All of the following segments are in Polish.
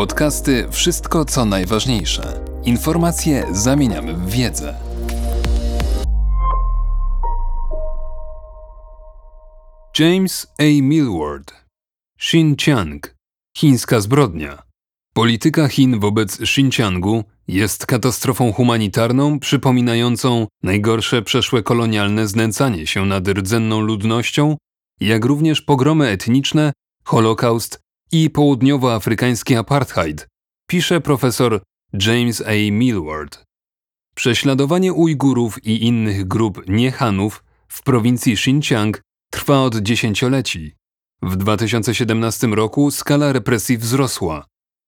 Podcasty Wszystko co najważniejsze. Informacje zamieniamy w wiedzę. James A. Millward Xinjiang Chińska zbrodnia Polityka Chin wobec Xinjiangu jest katastrofą humanitarną przypominającą najgorsze przeszłe kolonialne znęcanie się nad rdzenną ludnością, jak również pogromy etniczne, holokaust i południowoafrykański apartheid, pisze profesor James A. Millward. Prześladowanie Ujgurów i innych grup niehanów w prowincji Xinjiang trwa od dziesięcioleci. W 2017 roku skala represji wzrosła.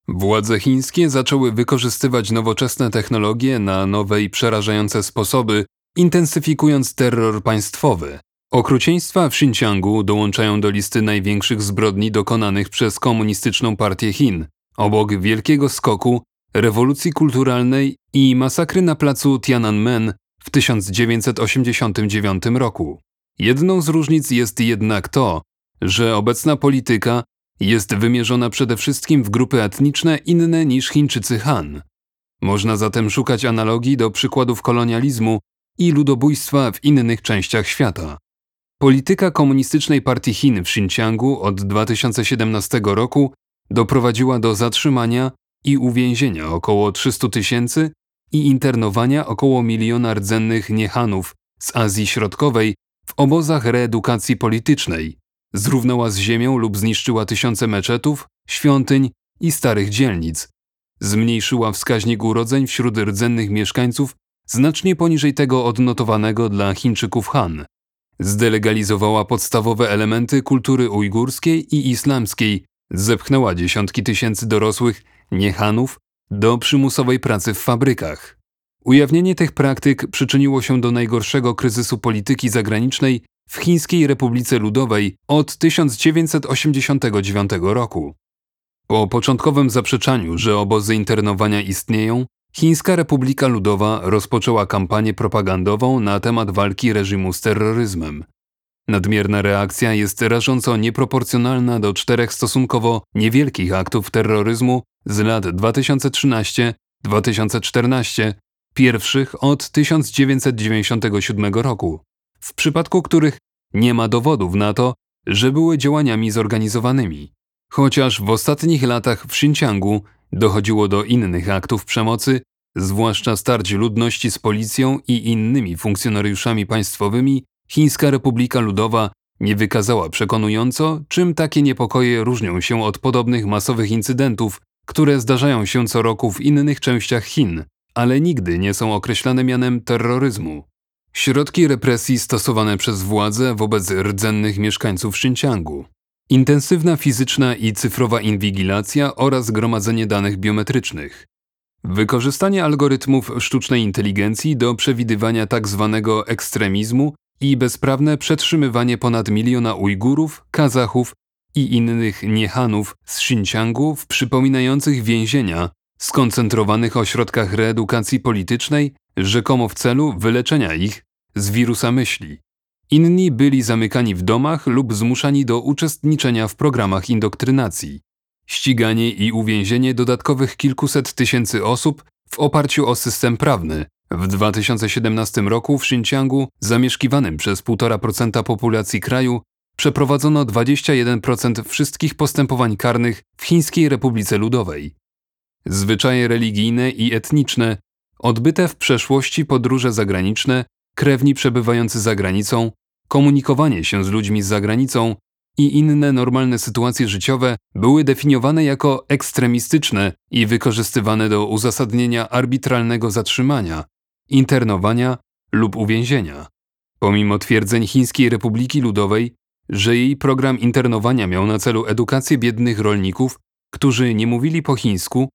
Władze chińskie zaczęły wykorzystywać nowoczesne technologie na nowe i przerażające sposoby, intensyfikując terror państwowy. Okrucieństwa w Xinjiangu dołączają do listy największych zbrodni dokonanych przez Komunistyczną Partię Chin, obok wielkiego skoku, rewolucji kulturalnej i masakry na placu Tiananmen w 1989 roku. Jedną z różnic jest jednak to, że obecna polityka jest wymierzona przede wszystkim w grupy etniczne inne niż Chińczycy Han. Można zatem szukać analogii do przykładów kolonializmu i ludobójstwa w innych częściach świata. Polityka Komunistycznej Partii Chin w Xinjiangu od 2017 roku doprowadziła do zatrzymania i uwięzienia około 300 tysięcy i internowania około miliona rdzennych niehanów z Azji Środkowej w obozach reedukacji politycznej, zrównała z ziemią lub zniszczyła tysiące meczetów, świątyń i starych dzielnic, zmniejszyła wskaźnik urodzeń wśród rdzennych mieszkańców znacznie poniżej tego odnotowanego dla Chińczyków Han. Zdelegalizowała podstawowe elementy kultury ujgurskiej i islamskiej, zepchnęła dziesiątki tysięcy dorosłych niehanów do przymusowej pracy w fabrykach. Ujawnienie tych praktyk przyczyniło się do najgorszego kryzysu polityki zagranicznej w Chińskiej Republice Ludowej od 1989 roku. Po początkowym zaprzeczaniu, że obozy internowania istnieją, Chińska Republika Ludowa rozpoczęła kampanię propagandową na temat walki reżimu z terroryzmem. Nadmierna reakcja jest rażąco nieproporcjonalna do czterech stosunkowo niewielkich aktów terroryzmu z lat 2013-2014, pierwszych od 1997 roku, w przypadku których nie ma dowodów na to, że były działaniami zorganizowanymi. Chociaż w ostatnich latach w Xinjiangu dochodziło do innych aktów przemocy, zwłaszcza starć ludności z policją i innymi funkcjonariuszami państwowymi, Chińska Republika Ludowa nie wykazała przekonująco, czym takie niepokoje różnią się od podobnych masowych incydentów, które zdarzają się co roku w innych częściach Chin, ale nigdy nie są określane mianem terroryzmu. Środki represji stosowane przez władze wobec rdzennych mieszkańców Xinjiangu. Intensywna fizyczna i cyfrowa inwigilacja oraz gromadzenie danych biometrycznych. Wykorzystanie algorytmów sztucznej inteligencji do przewidywania tzw. Tak ekstremizmu i bezprawne przetrzymywanie ponad miliona Ujgurów, Kazachów i innych niehanów z Xinjiangu w przypominających więzienia, skoncentrowanych ośrodkach reedukacji politycznej, rzekomo w celu wyleczenia ich z wirusa myśli. Inni byli zamykani w domach lub zmuszani do uczestniczenia w programach indoktrynacji. Ściganie i uwięzienie dodatkowych kilkuset tysięcy osób w oparciu o system prawny. W 2017 roku w Xinjiangu, zamieszkiwanym przez 1,5% populacji kraju, przeprowadzono 21% wszystkich postępowań karnych w Chińskiej Republice Ludowej. Zwyczaje religijne i etniczne, odbyte w przeszłości podróże zagraniczne, krewni przebywający za granicą, komunikowanie się z ludźmi z zagranicą i inne normalne sytuacje życiowe były definiowane jako ekstremistyczne i wykorzystywane do uzasadnienia arbitralnego zatrzymania, internowania lub uwięzienia. Pomimo twierdzeń Chińskiej Republiki Ludowej, że jej program internowania miał na celu edukację biednych rolników, którzy nie mówili po chińsku,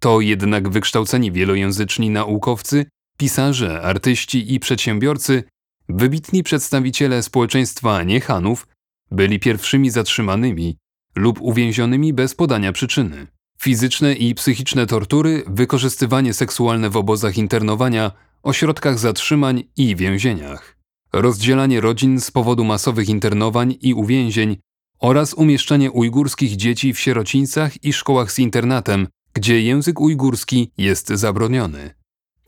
to jednak wykształceni wielojęzyczni naukowcy, pisarze, artyści i przedsiębiorcy, wybitni przedstawiciele społeczeństwa niechanów, byli pierwszymi zatrzymanymi lub uwięzionymi bez podania przyczyny. Fizyczne i psychiczne tortury, wykorzystywanie seksualne w obozach internowania, ośrodkach zatrzymań i więzieniach, rozdzielanie rodzin z powodu masowych internowań i uwięzień oraz umieszczanie ujgurskich dzieci w sierocińcach i szkołach z internatem gdzie język ujgurski jest zabroniony.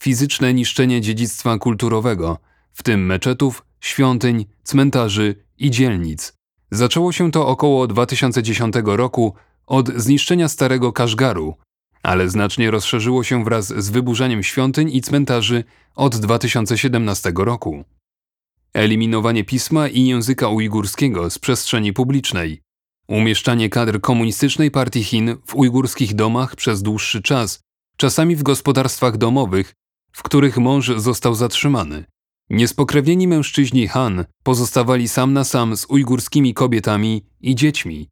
Fizyczne niszczenie dziedzictwa kulturowego, w tym meczetów, świątyń, cmentarzy i dzielnic. Zaczęło się to około 2010 roku od zniszczenia starego Kaszgaru, ale znacznie rozszerzyło się wraz z wyburzaniem świątyń i cmentarzy od 2017 roku. Eliminowanie pisma i języka ujgurskiego z przestrzeni publicznej, umieszczanie kadr komunistycznej partii Chin w ujgurskich domach przez dłuższy czas, czasami w gospodarstwach domowych, w których mąż został zatrzymany. Niespokrewnieni mężczyźni Han pozostawali sam na sam z ujgurskimi kobietami i dziećmi.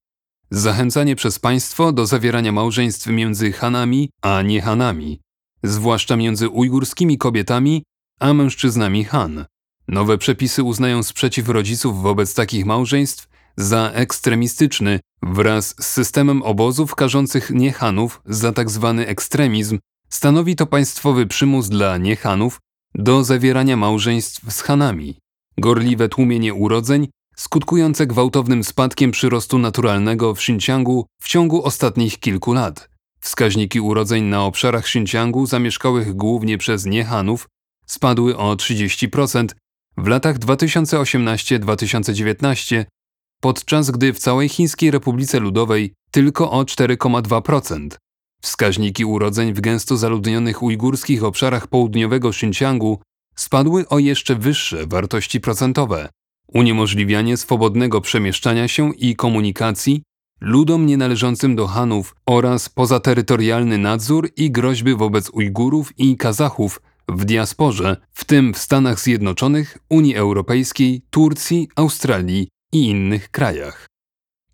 Zachęcanie przez państwo do zawierania małżeństw między Hanami a nie Hanami, zwłaszcza między ujgurskimi kobietami a mężczyznami Han. Nowe przepisy uznają sprzeciw rodziców wobec takich małżeństw za ekstremistyczny wraz z systemem obozów karzących niehanów za tzw. Tak ekstremizm. Stanowi to państwowy przymus dla niehanów do zawierania małżeństw z Hanami. Gorliwe tłumienie urodzeń skutkujące gwałtownym spadkiem przyrostu naturalnego w Xinjiangu w ciągu ostatnich kilku lat. Wskaźniki urodzeń na obszarach Xinjiangu zamieszkałych głównie przez niehanów spadły o 30% w latach 2018-2019, podczas gdy w całej Chińskiej Republice Ludowej tylko o 4,2%. Wskaźniki urodzeń w gęsto zaludnionych ujgurskich obszarach południowego Xinjiangu spadły o jeszcze wyższe wartości procentowe. Uniemożliwianie swobodnego przemieszczania się i komunikacji ludom nienależącym do Hanów oraz pozaterytorialny nadzór i groźby wobec Ujgurów i Kazachów w diasporze, w tym w Stanach Zjednoczonych, Unii Europejskiej, Turcji, Australii i innych krajach.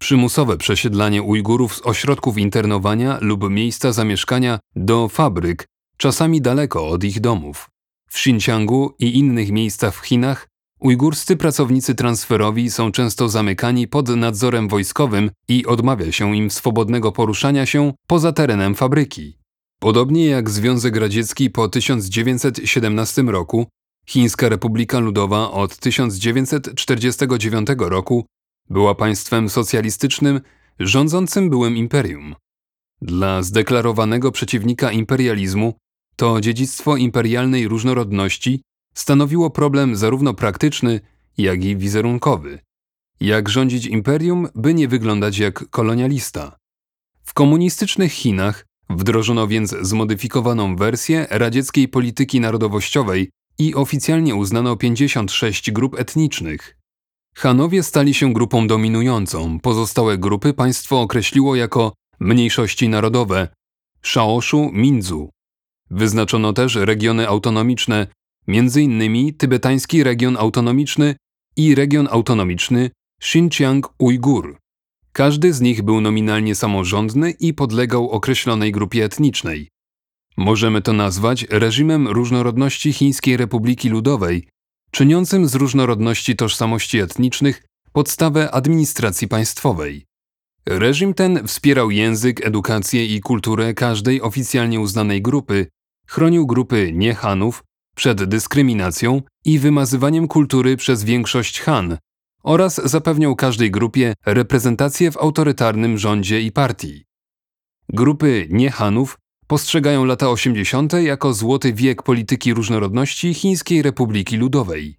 Przymusowe przesiedlanie Ujgurów z ośrodków internowania lub miejsca zamieszkania do fabryk, czasami daleko od ich domów. W Xinjiangu i innych miejscach w Chinach ujgurscy pracownicy transferowi są często zamykani pod nadzorem wojskowym i odmawia się im swobodnego poruszania się poza terenem fabryki. Podobnie jak Związek Radziecki po 1917 roku, Chińska Republika Ludowa od 1949 roku była państwem socjalistycznym rządzącym byłym imperium. Dla zdeklarowanego przeciwnika imperializmu to dziedzictwo imperialnej różnorodności stanowiło problem zarówno praktyczny, jak i wizerunkowy. Jak rządzić imperium, by nie wyglądać jak kolonialista? W komunistycznych Chinach wdrożono więc zmodyfikowaną wersję radzieckiej polityki narodowościowej i oficjalnie uznano 56 grup etnicznych. Hanowie stali się grupą dominującą, pozostałe grupy państwo określiło jako mniejszości narodowe Shaoshu Minzu. Wyznaczono też regiony autonomiczne, m.in. tybetański region autonomiczny i region autonomiczny Xinjiang-Ujgur. Każdy z nich był nominalnie samorządny i podlegał określonej grupie etnicznej. Możemy to nazwać reżimem różnorodności Chińskiej Republiki Ludowej, czyniącym z różnorodności tożsamości etnicznych podstawę administracji państwowej. Reżim ten wspierał język, edukację i kulturę każdej oficjalnie uznanej grupy, chronił grupy niehanów przed dyskryminacją i wymazywaniem kultury przez większość Han oraz zapewniał każdej grupie reprezentację w autorytarnym rządzie i partii. Grupy niehanów postrzegają lata 80. jako złoty wiek polityki różnorodności Chińskiej Republiki Ludowej.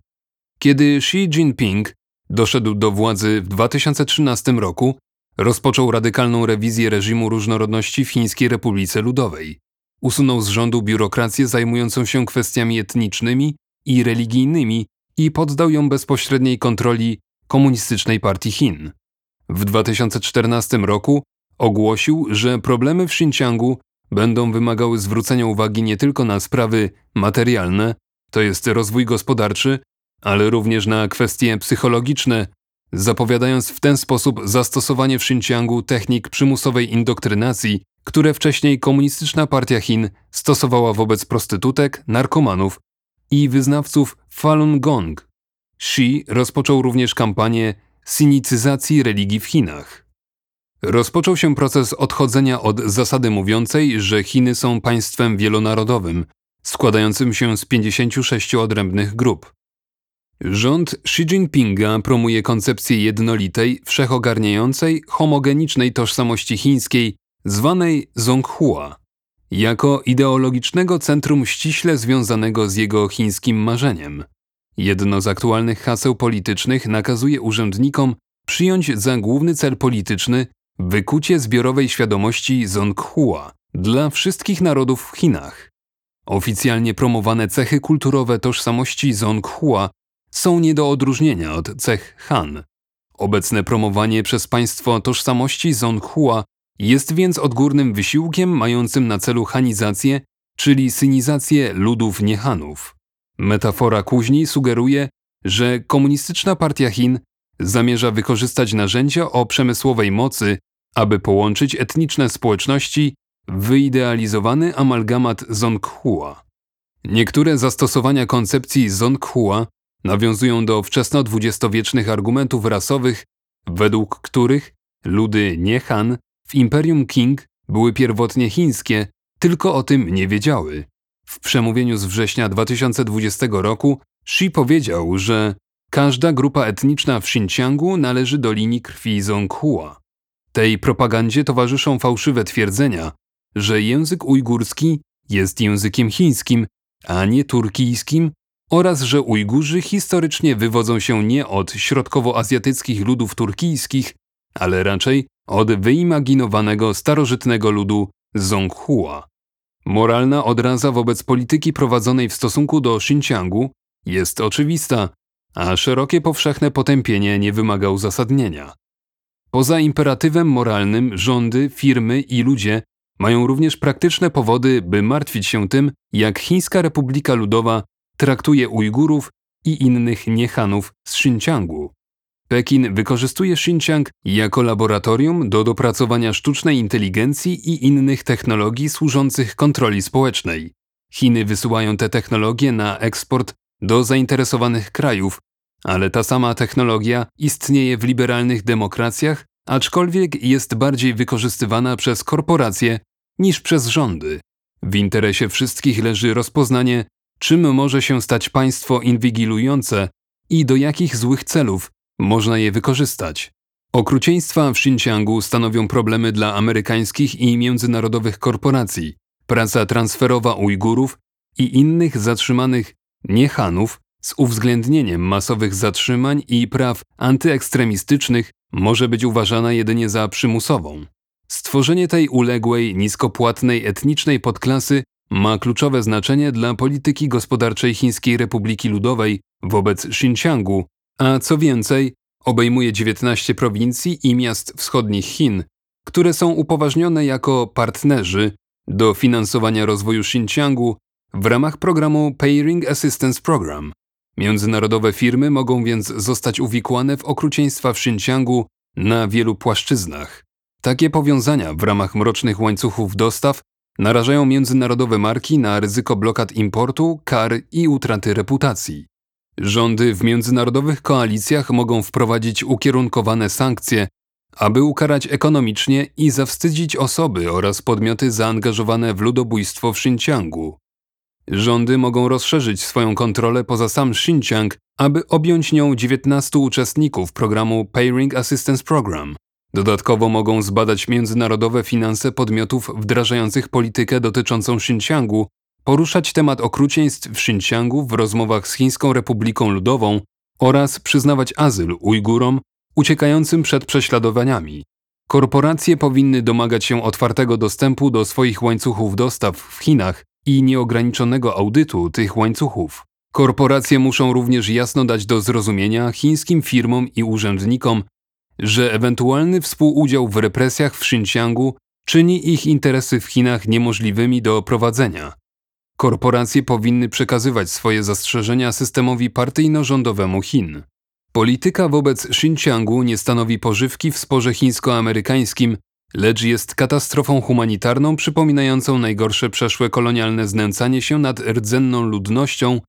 Kiedy Xi Jinping doszedł do władzy w 2013 roku, rozpoczął radykalną rewizję reżimu różnorodności w Chińskiej Republice Ludowej. Usunął z rządu biurokrację zajmującą się kwestiami etnicznymi i religijnymi i poddał ją bezpośredniej kontroli Komunistycznej Partii Chin. W 2014 roku ogłosił, że problemy w Xinjiangu będą wymagały zwrócenia uwagi nie tylko na sprawy materialne, to jest rozwój gospodarczy, ale również na kwestie psychologiczne, zapowiadając w ten sposób zastosowanie w Xinjiangu technik przymusowej indoktrynacji, które wcześniej Komunistyczna Partia Chin stosowała wobec prostytutek, narkomanów i wyznawców Falun Gong. Xi rozpoczął również kampanię sinicyzacji religii w Chinach. Rozpoczął się proces odchodzenia od zasady mówiącej, że Chiny są państwem wielonarodowym, składającym się z 56 odrębnych grup. Rząd Xi Jinpinga promuje koncepcję jednolitej, wszechogarniającej, homogenicznej tożsamości chińskiej, zwanej Zonghua. jako ideologicznego centrum ściśle związanego z jego chińskim marzeniem. Jedno z aktualnych haseł politycznych nakazuje urzędnikom przyjąć za główny cel polityczny wykucie zbiorowej świadomości Zonghua dla wszystkich narodów w Chinach. Oficjalnie promowane cechy kulturowe tożsamości Zonghua są nie do odróżnienia od cech Han. Obecne promowanie przez państwo tożsamości Zonghua jest więc odgórnym wysiłkiem mającym na celu hanizację, czyli synizację ludów niehanów. Metafora kuźni sugeruje, że komunistyczna partia Chin zamierza wykorzystać narzędzia o przemysłowej mocy, aby połączyć etniczne społeczności w wyidealizowany amalgamat Zonghua. Niektóre zastosowania koncepcji Zonghua nawiązują do wczesno-dwudziestowiecznych argumentów rasowych, według których ludy nie Han w Imperium Qing były pierwotnie chińskie, tylko o tym nie wiedziały. W przemówieniu z września 2020 roku Xi powiedział, że każda grupa etniczna w Xinjiangu należy do linii krwi Zonghua. Tej propagandzie towarzyszą fałszywe twierdzenia, że język ujgurski jest językiem chińskim, a nie turkijskim oraz że Ujgurzy historycznie wywodzą się nie od środkowoazjatyckich ludów turkijskich, ale raczej od wyimaginowanego starożytnego ludu Zonghua. Moralna odraza wobec polityki prowadzonej w stosunku do Xinjiangu jest oczywista, a szerokie powszechne potępienie nie wymaga uzasadnienia. Poza imperatywem moralnym rządy, firmy i ludzie mają również praktyczne powody, by martwić się tym, jak Chińska Republika Ludowa traktuje Ujgurów i innych niechanów z Xinjiangu. Pekin wykorzystuje Xinjiang jako laboratorium do dopracowania sztucznej inteligencji i innych technologii służących kontroli społecznej. Chiny wysyłają te technologie na eksport do zainteresowanych krajów, ale ta sama technologia istnieje w liberalnych demokracjach, aczkolwiek jest bardziej wykorzystywana przez korporacje niż przez rządy. W interesie wszystkich leży rozpoznanie, czym może się stać państwo inwigilujące i do jakich złych celów można je wykorzystać. Okrucieństwa w Xinjiangu stanowią problemy dla amerykańskich i międzynarodowych korporacji. Praca transferowa Ujgurów i innych zatrzymanych niechanów z uwzględnieniem masowych zatrzymań i praw antyekstremistycznych może być uważana jedynie za przymusową. Stworzenie tej uległej, niskopłatnej etnicznej podklasy ma kluczowe znaczenie dla polityki gospodarczej Chińskiej Republiki Ludowej wobec Xinjiangu, a co więcej, obejmuje 19 prowincji i miast wschodnich Chin, które są upoważnione jako partnerzy do finansowania rozwoju Xinjiangu w ramach programu Pairing Assistance Program. Międzynarodowe firmy mogą więc zostać uwikłane w okrucieństwa w Xinjiangu na wielu płaszczyznach. Takie powiązania w ramach mrocznych łańcuchów dostaw narażają międzynarodowe marki na ryzyko blokad importu, kar i utraty reputacji. Rządy w międzynarodowych koalicjach mogą wprowadzić ukierunkowane sankcje, aby ukarać ekonomicznie i zawstydzić osoby oraz podmioty zaangażowane w ludobójstwo w Xinjiangu. Rządy mogą rozszerzyć swoją kontrolę poza sam Xinjiang, aby objąć nią 19 uczestników programu Pairing Assistance Program. Dodatkowo mogą zbadać międzynarodowe finanse podmiotów wdrażających politykę dotyczącą Xinjiangu, poruszać temat okrucieństw w Xinjiangu w rozmowach z Chińską Republiką Ludową oraz przyznawać azyl Ujgurom uciekającym przed prześladowaniami. Korporacje powinny domagać się otwartego dostępu do swoich łańcuchów dostaw w Chinach i nieograniczonego audytu tych łańcuchów. Korporacje muszą również jasno dać do zrozumienia chińskim firmom i urzędnikom, że ewentualny współudział w represjach w Xinjiangu czyni ich interesy w Chinach niemożliwymi do prowadzenia. Korporacje powinny przekazywać swoje zastrzeżenia systemowi partyjno-rządowemu Chin. Polityka wobec Xinjiangu nie stanowi pożywki w sporze chińsko-amerykańskim, lecz jest katastrofą humanitarną przypominającą najgorsze przeszłe kolonialne znęcanie się nad rdzenną ludnością,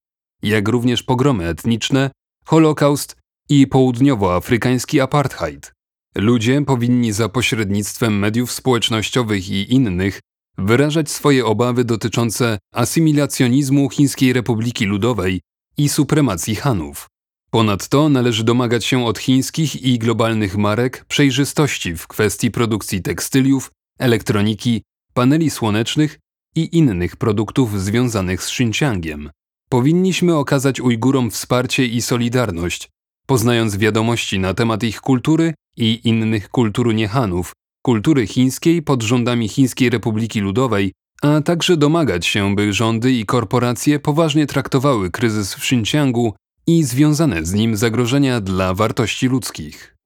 jak również pogromy etniczne, holokaust i południowoafrykański apartheid. Ludzie powinni za pośrednictwem mediów społecznościowych i innych wyrażać swoje obawy dotyczące asymilacjonizmu Chińskiej Republiki Ludowej i supremacji Hanów. Ponadto należy domagać się od chińskich i globalnych marek przejrzystości w kwestii produkcji tekstyliów, elektroniki, paneli słonecznych i innych produktów związanych z Xinjiangiem. Powinniśmy okazać Ujgurom wsparcie i solidarność, poznając wiadomości na temat ich kultury i innych kultur niehanów, kultury chińskiej pod rządami Chińskiej Republiki Ludowej, a także domagać się, by rządy i korporacje poważnie traktowały kryzys w Xinjiangu i związane z nim zagrożenia dla wartości ludzkich.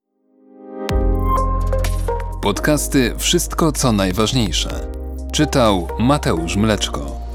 Podcasty Wszystko co najważniejsze. Czytał Mateusz Mleczko.